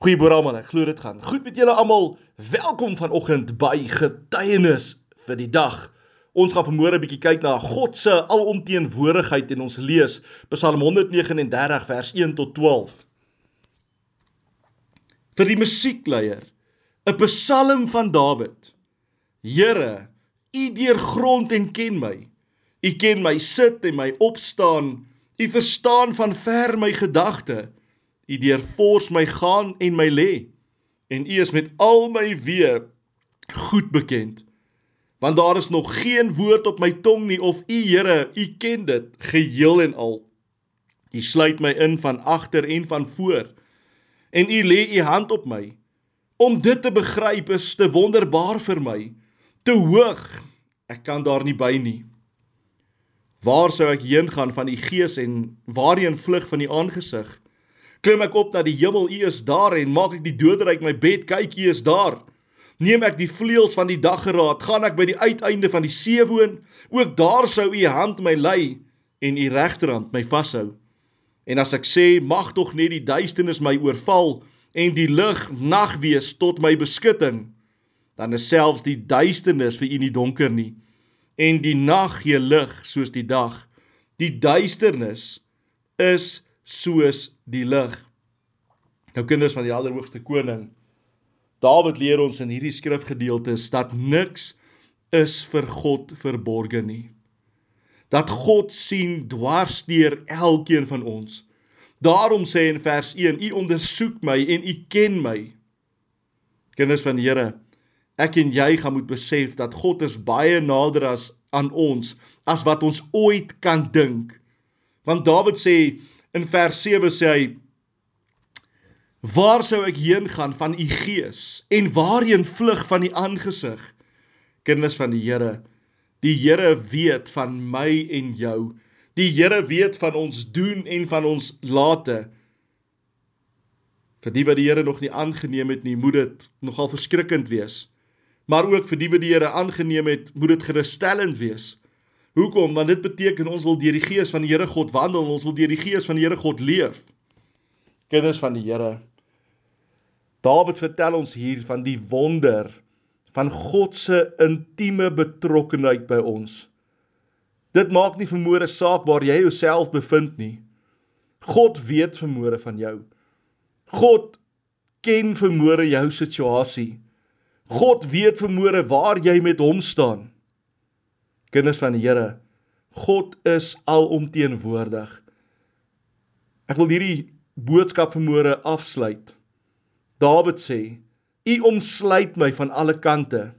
Goeiemôre almal, ek glo dit gaan goed met julle almal. Welkom vanoggend by Getuienis vir die dag. Ons gaan vanmôre 'n bietjie kyk na God se alomteenwoordigheid en ons lees Psalm 139 vers 1 tot 12. Vir die musiekleier, 'n Psalm van Dawid. Here, U deurgrond en ken my. U ken my sit en my opstaan. U verstaan van ver my gedagtes. U deurfors my gaan en my lê en u is met al my weë goed bekend. Want daar is nog geen woord op my tong nie of u Here, u ken dit geheel en al. U sluit my in van agter en van voor en u lê u hand op my. Om dit te begryp is te wonderbaar vir my, te hoog. Ek kan daar nie by nie. Waar sou ek heen gaan van u gees en waarheen vlug van u aangesig? Klim ek op na die hemel, U is daar en maak ek die doderyk my bed, kyk U is daar. Neem ek die vleuels van die daggeraad, gaan ek by die uiteinde van die see woon, ook daar sou U hand my lei en U regterhand my vashou. En as ek sê mag tog net die duisternis my oorval en die lig nag wees tot my beskutting, dan is selfs die duisternis vir U nie donker nie en die nag gee lig soos die dag. Die duisternis is soos die lig. Nou kinders van die Allerhoogste Koning, Dawid leer ons in hierdie skrifgedeeltes dat niks is vir God verborge nie. Dat God sien dwars deur elkeen van ons. Daarom sê in vers 1: U ondersoek my en u ken my. Kinders van die Here, ek en jy gaan moet besef dat God is baie nader as aan ons as wat ons ooit kan dink. Want Dawid sê In vers 7 sê hy: Waar sou ek heen gaan van u gees en waarheen vlug van die aangesig? Kinders van die Here, die Here weet van my en jou. Die Here weet van ons doen en van ons late. Vir die wat die Here nog nie aangeneem het nie, moet dit nogal verskrikkend wees. Maar ook vir die wat die Here aangeneem het, moet dit gerusstellend wees. Hoekom? Want dit beteken ons wil deur die gees van die Here God wandel, ons wil deur die gees van die Here God leef. Kinders van die Here. Dawid vertel ons hier van die wonder van God se intieme betrokkenheid by ons. Dit maak nie vermoere saak waar jy jouself bevind nie. God weet vermoere van jou. God ken vermoere jou situasie. God weet vermoere waar jy met hom staan kinders van die Here, God is alomteenwoordig. Ek wil hierdie boodskap vanmôre afsluit. Dawid sê: U omsluit my van alle kante.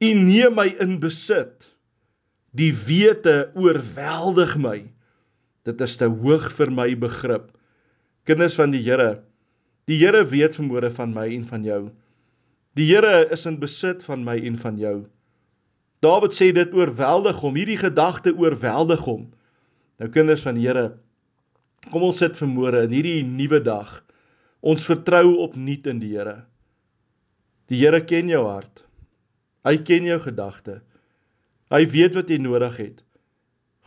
U neem my in besit. Die wete oorweldig my. Dit is te hoog vir my begrip. Kinders van die Here, die Here weet vanmôre van my en van jou. Die Here is in besit van my en van jou. Dawid sê dit oorweldig hom, hierdie gedagte oorweldig hom. Nou kinders van die Here, kom ons sit vanmôre in hierdie nuwe dag. Ons vertrou opnuut in die Here. Die Here ken jou hart. Hy ken jou gedagte. Hy weet wat jy nodig het.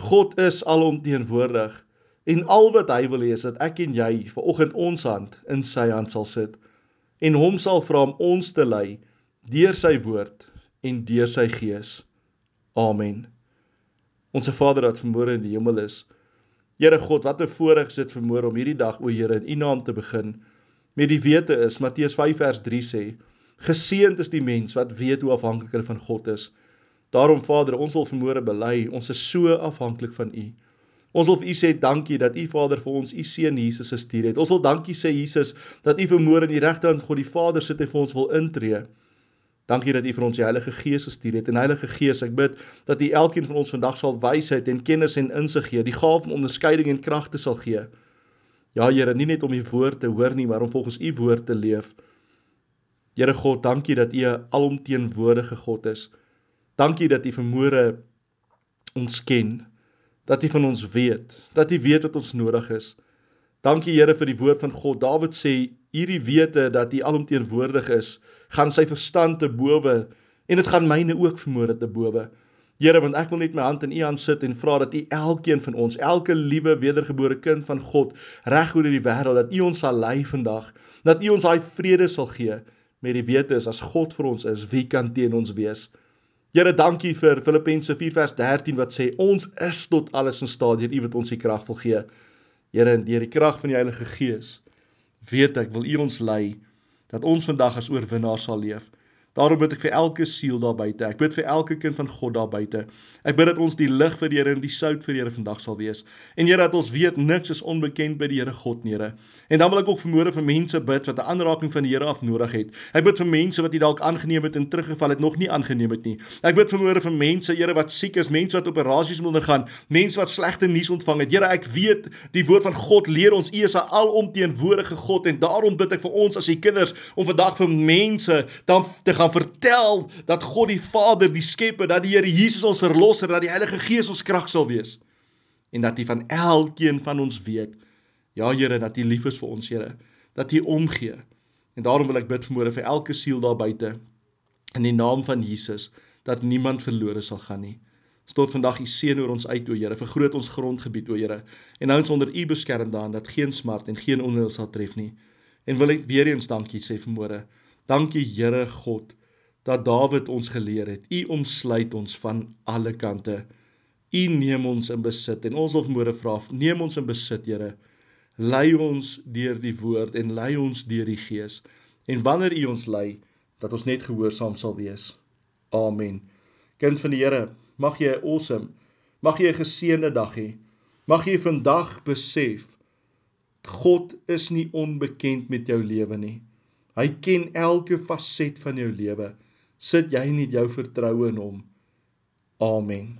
God is alomteenwoordig en al wat hy wil hê is dat ek en jy vanoggend ons hand in sy hand sal sit en hom sal vra om ons te lei deur sy woord en deur sy gees. Amen. Onse Vader wat vermoere in die hemel is. Here God, wat 'n voorreg sit vermoere om hierdie dag o Here in U naam te begin. Met die wete is Matteus 5 vers 3 sê: Geseënd is die mens wat weet hoe afhanklik hy van God is. Daarom Vader, ons wil vermoere bely, ons is so afhanklik van U. Ons wil vir U sê dankie dat U Vader vir ons U seun Jesus gestuur het. Ons wil dankie sê Jesus dat U vermoere in die regterhand God die Vader sit en vir ons wil intree. Dankie dat U vir ons die Heilige Gees gestuur het. En Heilige Gees, ek bid dat U elkeen van ons vandag sal wysheid en kennis en insig gee, die gawe van onderskeiding en kragte sal gee. Ja Here, nie net om U woord te hoor nie, maar om volgens U woord te leef. Here God, dankie dat U 'n alomteenwoordige God is. Dankie dat U vermoere ons ken, dat U van ons weet, dat U weet wat ons nodig is. Dankie Here vir die woord van God. Dawid sê hierdie wete dat U alomteenwoordig is, gaan sy verstand te bowe en dit gaan myne ook vermoere te bowe. Here, want ek wil net my hand in U hand sit en vra dat U elkeen van ons, elke liewe wedergebore kind van God reg oor die wêreld, dat U ons sal lei vandag, dat U ons daai vrede sal gee met die wete is as God vir ons is, wie kan teen ons wees? Here, dankie vir Filippense 4 vers 13 wat sê ons is tot alles in staat deur U wat ons die krag wil gee. Here, deur die krag van die Heilige Gees weet ek wil U ons lei dat ons vandag as oorwinnaars sal leef. Daarom bid ek vir elke siel daar buite. Ek bid vir elke kind van God daar buite. Ek bid dat ons die lig vir die Here en die sout vir die Here vandag sal wees. En Here dat ons weet niks is onbekend by die Here God nie, Here. En dan wil ek ook vermoere vir mense bid wat 'n aanraking van die Here af nodig het. Ek bid vir mense wat U dalk aangeneem het en teruggeval het, nog nie aangeneem het nie. Ek bid vermoere vir mense, Here, wat siek is, mense wat operasies moet ondergaan, mense wat slegte nuus ontvang het. Here, ek weet die woord van God leer ons U is 'n alomteenwoordige God en daarom bid ek vir ons as U kinders om vandag vir mense dan te gaan vertel dat God die Vader, die Skepper, dat die Here Jesus ons verlosser, dat die Heilige Gees ons krag sal wees. En dat U van elkeen van ons weet. Ja Here, dat U lief is vir ons, Here, dat U omgee. En daarom wil ek bid vanmôre vir elke siel daar buite in die naam van Jesus dat niemand verlore sal gaan nie. Stort vandag U seën oor ons uit, o Here, vergroot ons grondgebied, o Here, en hou ons onder U beskerming daan dat geen smart en geen onheil sal tref nie. En wil ek weer eens dankie sê vanmôre. Dankie Here God dat Dawid ons geleer het. U omsluit ons van alle kante. U neem ons in besit en ons wil môre vra, neem ons in besit, Here. Lei ons deur die woord en lei ons deur die Gees. En wanneer U ons lei, dat ons net gehoorsaam sal wees. Amen. Kind van die Here, mag jy 'n awesome, mag jy 'n geseënde dag hê. Mag jy vandag besef God is nie onbekend met jou lewe nie. Hy ken elke faset van jou lewe sit jy nie jou vertroue in hom. Amen.